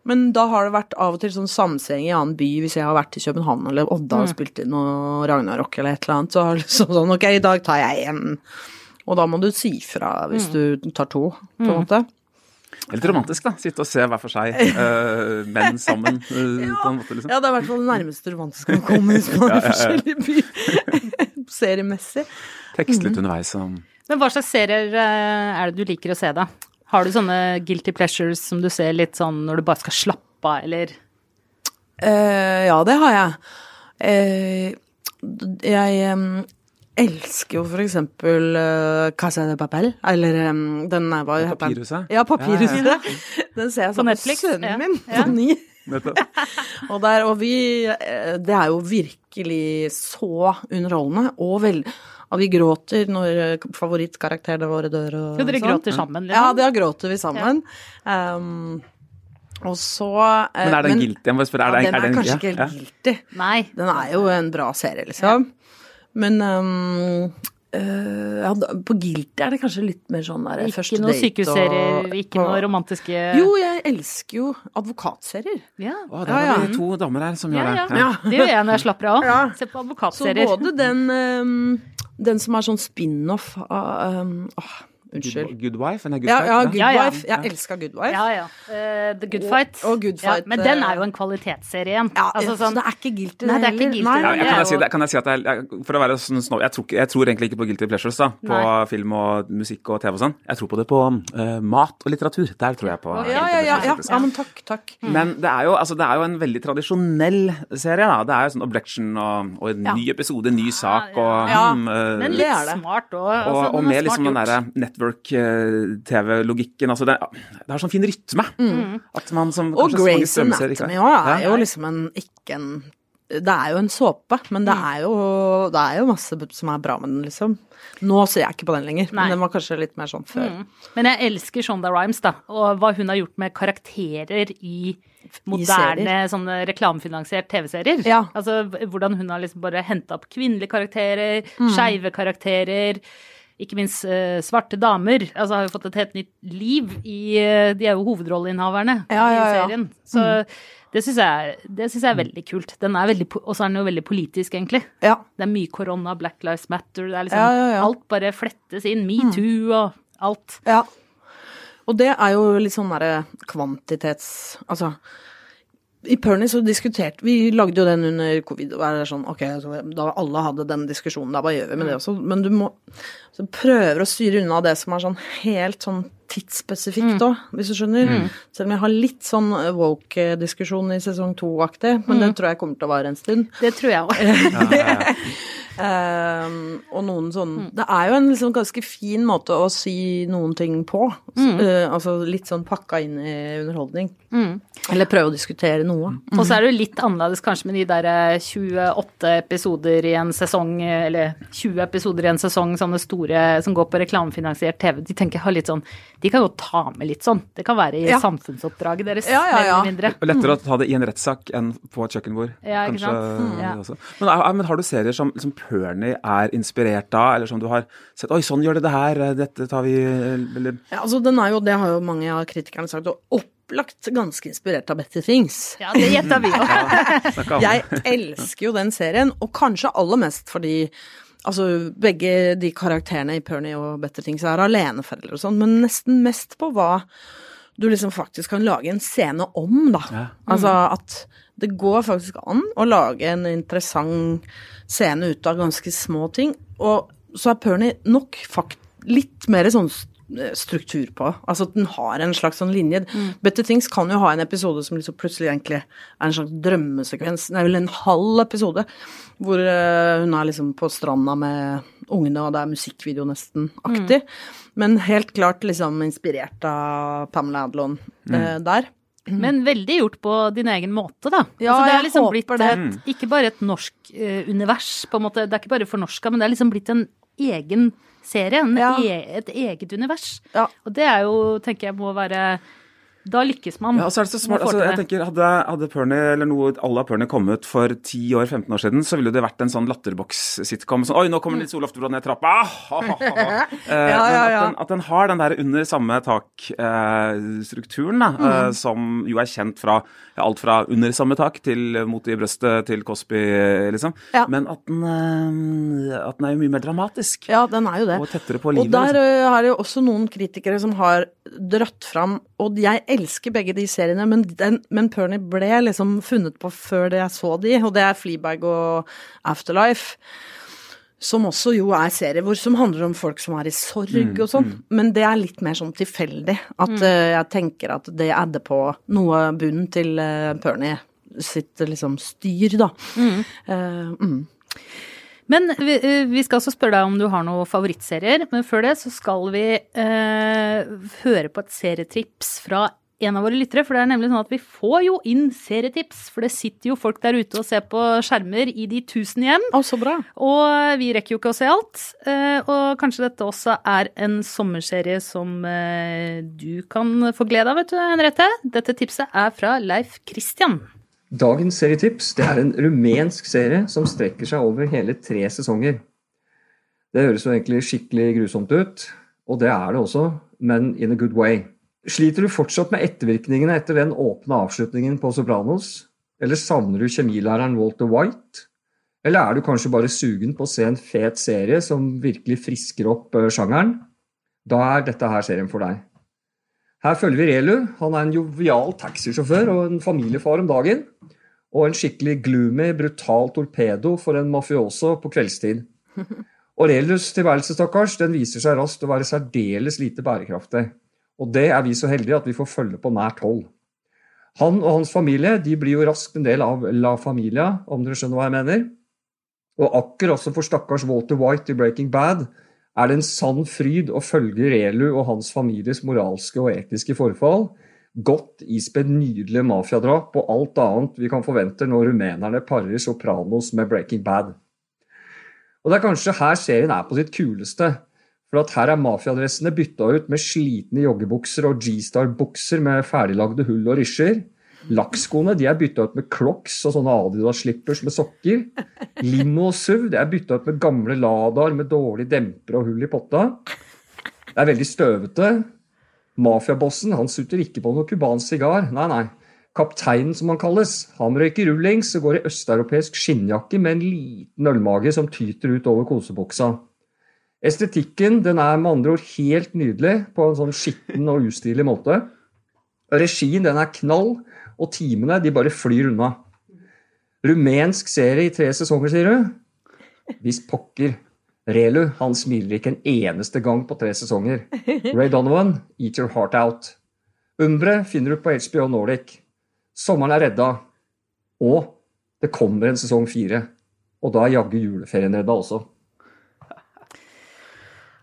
Men da har det vært av og til sånn samseing i annen by, hvis jeg har vært i København eller Odda og spilt inn noe Ragnarok eller et eller annet, så har det liksom sånn ok, i dag tar jeg en. Og da må du si fra hvis du tar to, på en måte. Helt romantisk, da. Sitte og se hver for seg, Uh, menn sammen. eh, på en måte, liksom. Ja, det er i hvert fall det nærmeste romantiske man kommer hvis man er i forskjellige byer. Seriemessig. Tekst litt underveis. Og... Men hva slags serier eh, er det du liker å se, da? Har du sånne guilty pleasures som du ser litt sånn når du bare skal slappe av, eller Uh, ja, det har jeg. Uh, jeg um, elsker jo for eksempel uh, Casa de Papel, eller um, den er hva heter? Papirhuset? Ja, Papirhuset. Ja, Den ser jeg På sammen med sønnen ja. min Ja. på ni. Og, der, og vi Det er jo virkelig så underholdende, og vel og vi gråter når eh, favorittkarakterene våre dør og Så dere sånn. gråter sammen, liksom? Ja, da gråter vi sammen. Um, og så eh, Men er den guilty? Jeg må spørre, er ja, den, den er, den- kanskje ikke ikke ja. helt guilty. Nei. Den er jo en bra serie, liksom. Men um, Uh, ja, på Guilty er det kanskje litt mer sånn der Ikke første date sykehusserier, og- ikke noe romantiske Jo, jeg elsker jo advokatserier. Ja. Å, der Ja, ja. to damer her som Ja, gjør det. Ja. Det gjør jeg når jeg slapper av. Ja. Se på advokatserier. Så både den um, Den som er sånn spin-off av um, åh, Unnskyld. Good, good wife? Nei, good Ja, fight, ja. Good Ja, ja. Wife. Jeg elska Good Wife. Ja, ja. Uh, The Good Fight. og Good Ja, Fight, men den eh, er jo en kvalitetsserie igjen. Ja, altså, så sånn, det er ikke guilty, Nei, det er ikke heller. guilty, Nei, nei, kan, jeg, si det, kan jeg si at jeg, For å være sånn snobb jeg, tror jeg tror egentlig ikke på guilty pleasures da, på Nei. film og musikk og TV og sånn. Jeg tror på det på uh, mat og litteratur. Der tror jeg på Ja, Ja, ja, ja, ja, ja, men takk, takk. Men det er, jo, altså, det er jo en veldig tradisjonell serie. da. Det er jo sånn objection og, og en ny episode, en ny sak og Ja. eh, Men litt smart òg. Og, og, og er med liksom den derre network-TV-logikken. Altså det, det har sånn fin rytme. At man som Mm. Og Grace Anatomy òg er Ja. jo liksom en ikke en Det er jo en såpe, men det er jo, det er jo masse som er bra med den, liksom. Nå ser jeg ikke på den lenger, Nei. men den var kanskje litt mer sånn før. Mm. Men jeg elsker Shonda Rhimes, da, og hva hun har gjort med karakterer i moderne sånne reklamefinansiert TV-serier. Ja. Altså hvordan hun har liksom bare henta opp kvinnelige karakterer, Mm. skeive karakterer. Ikke minst uh, svarte damer. Altså har jo fått et helt nytt liv i uh, De er jo hovedrolleinnehaverne Ja, ja, i serien. Så det syns jeg, det synes jeg er veldig kult. Den er veldig, Og så er den jo veldig politisk, egentlig. Ja. Det er mye korona, Black Lives Matter, det er liksom Ja, ja, ja. Alt bare flettes inn. Metoo og alt. Ja. Og det er jo litt sånn derre kvantitets... Altså i Perny så diskuterte Vi lagde jo den under covid, og er det sånn ok, altså, da alle hadde den diskusjonen, da hva gjør vi med det også? Men du må så prøver å styre unna det som er sånn helt sånn tidsspesifikt òg, hvis du skjønner. Selv om jeg har litt sånn woke-diskusjon i sesong to-aktig, men det tror jeg kommer til å vare en stund. Det tror jeg òg. Ehm, og noen sånn Det er jo en liksom ganske fin måte å si noen ting på. Eh, altså litt sånn pakka inn i underholdning. Eller prøve å diskutere noe. Og så er det jo litt annerledes kanskje med de der eh, 28 episoder i en sesong, eh, eller 20 episoder i en sesong, sånne store som går på reklamefinansiert TV. De tenker har litt sånn De kan jo ta med litt sånn. Det kan være i Ja. samfunnsoppdraget deres, Ja, ja, mer ja. eller mindre. Og lettere å ta det i en rettssak enn på et kjøkkenbord. Ja, ikke kanskje, sant? Mm. Ja. Men, men har du serier som, som Pernie er inspirert av, eller som du har sett Oi, sånn gjør det det her, dette tar vi Eller Ja, altså den er jo, det har jo mange av kritikerne sagt, og opplagt ganske inspirert av Betty Things. Ja, det gjetta vi òg. Jeg elsker jo den serien, og kanskje aller mest fordi Altså, begge de karakterene i Pernie og Better Things er aleneforeldre og sånn, men nesten mest på hva du liksom faktisk kan lage en scene om, da. Ja. Altså at det går faktisk an å lage en interessant scene ut av ganske små ting, og så er Pernie nok fakt litt mer sånn struktur på. Altså at den har en slags sånn linje. Better Things kan jo ha en episode som liksom plutselig egentlig er en slags drømmesekvens. Det er vel en halv episode hvor eh, hun er liksom på stranda med ungene, og det er musikkvideo nesten-aktig. Men helt klart liksom inspirert av Pamela Adlon eh, der. Men veldig gjort på din egen måte, da. Ja, altså, det er liksom blitt det. et, ikke bare et norsk uh, univers, på en måte. Det er ikke bare fornorska, men det er liksom blitt en egen serie. En Ja. e et eget univers. Ja. Og det er jo, tenker jeg, må være Da lykkes man. Ja, så er det så smart. Altså, jeg tenker, Hadde, hadde Pernie, eller noe à Pernie kommet for 10 år, 15 år siden, så ville det vært en sånn latterboks-sitcom. Sånn, Oi, nå kommer Nils Olof Dubrow ned trappa! Ah, ha, ha, ha. Eh, Ja, men ja, at den, at den har den der under samme tak-strukturen, da, Mm. eh, som jo er kjent fra ja, alt fra under samme tak til Mot i brøstet til Cosby, liksom. Ja. Men at den, eh, at den er jo mye mer dramatisk. Ja, den er jo det. Og tettere på Og der liksom. det jo også noen kritikere som har dratt fram Og jeg elsker begge de seriene, men, den, men Pernie ble liksom funnet på før det jeg så de, og det er Fleabag og Afterlife. Som også jo er serier hvor, som handler om folk som er i sorg og sånn. Men det er litt mer sånn tilfeldig. At ø, jeg tenker at det adder på noe bunnen til uh, Pernie sitt liksom styr, da. Uh, mm. Men vi, eh, vi skal også spørre deg om du har noen favorittserier. Men før det så skal vi eh, høre på et serietrips fra en av våre lyttere. For det er nemlig sånn at vi får jo inn serietips. For det sitter jo folk der ute og ser på skjermer i de tusen hjem. Å, så bra. Og vi rekker jo ikke å se alt. Eh, og kanskje dette også er en sommerserie som eh, du kan få glede av, vet du, Henriette. Dette tipset er fra Leif Christian. Dagens serietips det er en rumensk serie som strekker seg over hele tre sesonger. Det høres jo egentlig skikkelig grusomt ut, og det er det også, men in a good way. Sliter du fortsatt med ettervirkningene etter den åpne avslutningen på Sopranos? Eller savner du kjemilæreren Walter White? Eller er du kanskje bare sugen på å se en fet serie som virkelig frisker opp eh, sjangeren? Da er dette her serien for deg. Her følger vi Relu. Han er en jovial taxisjåfør og en familiefar om dagen. Og en skikkelig gloomy, brutal torpedo for en mafioso på kveldstid. Og Relus tilværelse stakkars, den viser seg raskt å være særdeles lite bærekraftig. Og det er vi så heldige at vi får følge på nært hold. Han og hans familie de blir jo raskt en del av La Familia, om dere skjønner hva jeg mener. Og akkurat også for stakkars Walter White i Breaking Bad er det en sann fryd å følge Relu og hans families moralske og etiske forfall, godt ispedd nydelige mafiadrap og alt annet vi kan forvente når rumenerne parer Sopranos med Breaking Bad. Og det er kanskje her serien er på sitt kuleste. For at her er mafiadressene bytta ut med slitne joggebukser og G-Star-bukser med ferdiglagde hull og rysjer. Lakkskoene er bytta ut med Crocs og sånne Adidas-slippers med sokker. Limo og SUV det er bytta ut med gamle Ladaer med dårlig demper og hull i potta. Det er veldig støvete. Mafiabossen han sutter ikke på noe cubansk sigar. Nei, nei. Kapteinen, som han kalles, han røyker rullings og går i østeuropeisk skinnjakke med en liten ølmage som tyter ut over kosebuksa. Estetikken den er med andre ord helt nydelig på en sånn skitten og ustilig måte. Regien den er knall, og timene de bare flyr unna. Rumensk serie i tre sesonger, sier du? Hvis pokker. Relu han smiler ikke en eneste gang på tre sesonger. Ray Donovan, eat your heart out. Umbre finner du på HBO Nordic. Sommeren er redda. Og det kommer en sesong fire. Og da er jaggu juleferien redda også.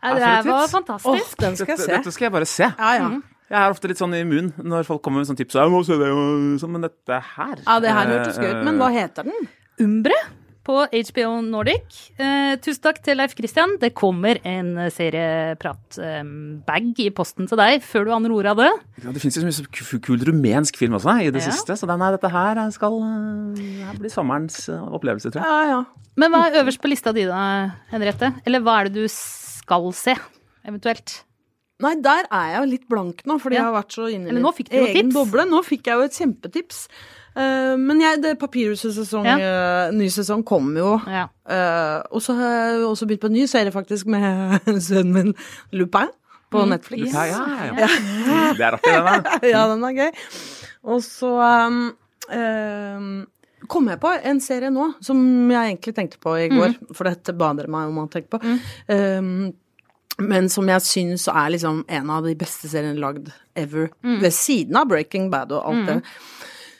Ja, det Ja, var fantastisk. Oh, den skal Dette, jeg se. dette skal jeg bare se. Ja, ja. Jeg er ofte litt sånn immun når folk kommer med sånn tips. Jeg må se det, sånn, men dette her Ja, det her hørtes gøy ut, men hva eh, heter den? Umbre på HBO Nordic. Eh, tusen takk til Leif Christian. Det kommer en serieprat-bag i posten til deg før du aner ordet av det. ja, Det fins jo så mye kul rumensk film også i det Ja. siste, så denne, dette her skal eh, her blir sommerens eh, opplevelse, tror jeg. Ja, ja. Men hva er øverst på lista di da, Henriette? Eller hva er det du skal se, eventuelt? Nei, der er jeg jo litt blank nå, fordi Ja. jeg har vært så inne i jo egen tips. boble. Nå fikk jeg jo et kjempetips. Eh, men jeg, det Papirhuset sesong, Ja. uh, ny sesong kommer jo. Ja. Uh, og så har jeg også begynt på en ny serie faktisk med sønnen min Lupin på Mm. Netflix. Ja, ja, ja. Det er artig, den der. ja, den er gøy. Og så um, um, kom jeg på en serie nå som jeg egentlig tenkte på i går, for dette bader meg om å tenke på. Um, men som jeg syns er liksom en av de beste seriene lagd ever. Ved siden av Breaking Bad og alt det.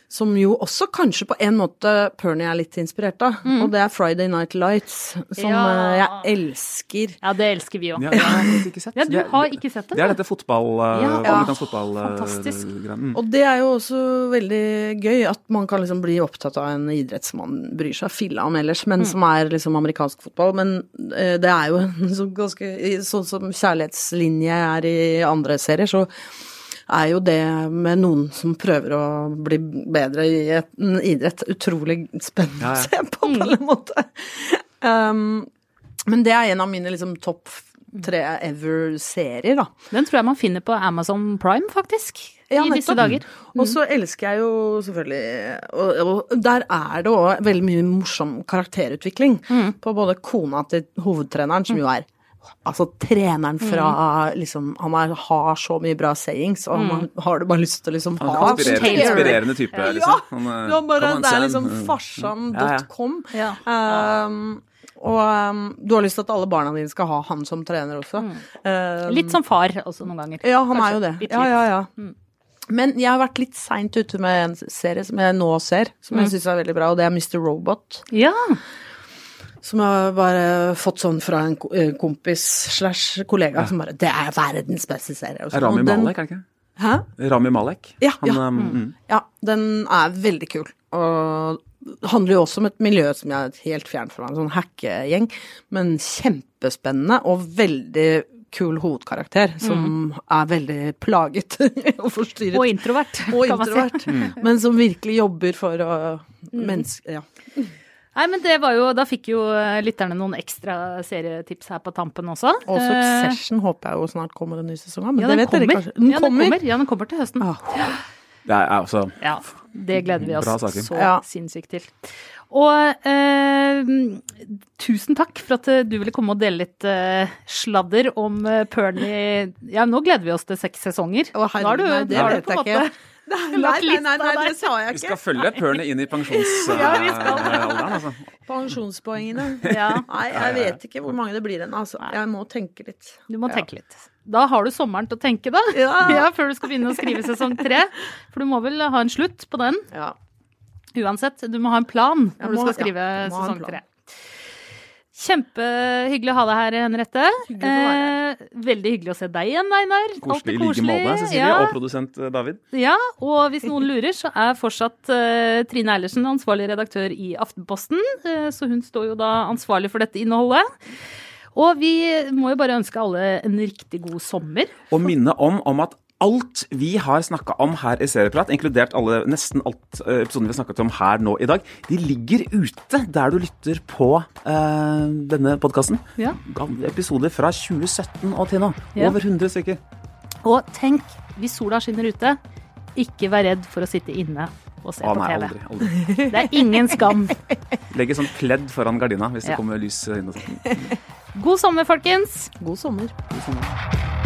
Som jo også kanskje på en måte Pernie er litt inspirert av. Og det er Friday Night Lights, som Ja. eh, jeg elsker. ja, det elsker vi òg. Ja, jeg har faktisk ikke sett. Ja, du har ikke sett det? Det er dette fotball... eh, Ja. amerikansk fotball... Fantastisk. Mm. Og det er jo også veldig gøy at man kan liksom bli opptatt av en idrett som man bryr seg filla om ellers, men som er liksom amerikansk fotball. Men eh, det er jo en sånn ganske Sånn som kjærlighetslinje er i andre serier, så er jo det med noen som prøver å bli bedre i et- en idrett, utrolig spennende Ja, ja. å se på, på en måte. Um, men det er en av mine liksom topp tre ever-serier, da. Den tror jeg man finner på Amazon Prime, faktisk. Ja, I disse dager. dager. Og så elsker jeg jo selvfølgelig og, og der er det òg veldig mye morsom karakterutvikling på både kona til hovedtreneren, som jo er Altså treneren fra liksom Han er, har så mye bra sayings, og han har du bare lyst til å liksom Han ha er inspirerende, inspirerende type, Ja, liksom. Han, eh, ja, bare, det er liksom Mm. farsan.com. Ja. Um, og um, du har lyst til at alle barna dine skal ha han som trener også. Um, Litt som far også noen ganger. ja, han Kanskje er jo det. litt, Ja, ja, ja. Men jeg har vært litt seint ute med en serie som jeg nå ser, som jeg syns er veldig bra, og det er Mr. Robot. Ja. Som jeg har bare fått sånn fra en eh, kompis slash kollega som bare 'Det er verdens beste serie'. og sånn. Rami den- Malek, er det ikke? Hæ? Rami Malek? Ja, Han, ja. um, mm. Ja, den er veldig kul. Og handler jo også om et miljø som jeg er helt fjern fra, en sånn hackegjeng. Men kjempespennende og veldig kul hovedkarakter, som er veldig plaget og forstyrret. Og introvert, Og kan man si. introvert. Men som virkelig jobber for å menneske... Ja. Nei, men det var jo, Da fikk jo eh, lytterne noen ekstra serietips her på tampen også. Og Eh, Succession håper jeg jo snart kommer en ny sesong av, men ja, det den kommer. dere kanskje. Den ja, den kommer. kommer. Ja, den kommer til høsten. Ah. Det er altså Ja, det gleder vi oss så Ja. sinnssykt til. Og eh, tusen takk for at eh, du ville komme og dele litt eh, sladder om eh, Pernie Ja, nå gleder vi oss til seks sesonger. Å, Nå har du- nei, det nå vet på jeg ikke. Nei, nei, nei, nei, det sa jeg ikke. Vi skal følge Pernie inn i Ja, pensjonsalderen, altså. Pensjonspoengene. Ja, Nei, jeg vet ikke hvor mange det blir ennå, altså. Jeg må tenke litt. du må tenke litt. Da har du sommeren til å tenke, da. Ja. Før du skal begynne å skrive sesong tre. For du må vel ha en slutt på den. Ja. Uansett, du må ha en plan når du skal skrive ja, sesong tre. Kjempehyggelig å ha deg her, Henriette. Eh, veldig hyggelig å se deg igjen, Einar. Koselig i like måte, Cecilie. Ja, Og produsent eh, David. ja, og hvis noen lurer, så er fortsatt eh, Trine Eilertsen ansvarlig redaktør i Aftenposten. eh, så hun står jo da ansvarlig for dette innholdet. Og vi må jo bare ønske alle en riktig god sommer. Og minne om, om at alt vi har snakka om her i Serieprat, inkludert alle, nesten alt episoden vi har snakket om her nå i dag, de ligger ute der du lytter på eh, denne podkasten. Ja. Episoder fra 2017 og til nå. Ja. Over 100 stykker. Og tenk, hvis sola skinner ute, ikke vær redd for å sitte inne og se Å på nei, TV. aldri. aldri. Det er ingen skam. Legge sånn pledd foran gardina hvis Ja. det kommer lys inn. God sommer, folkens! God sommer. God sommer.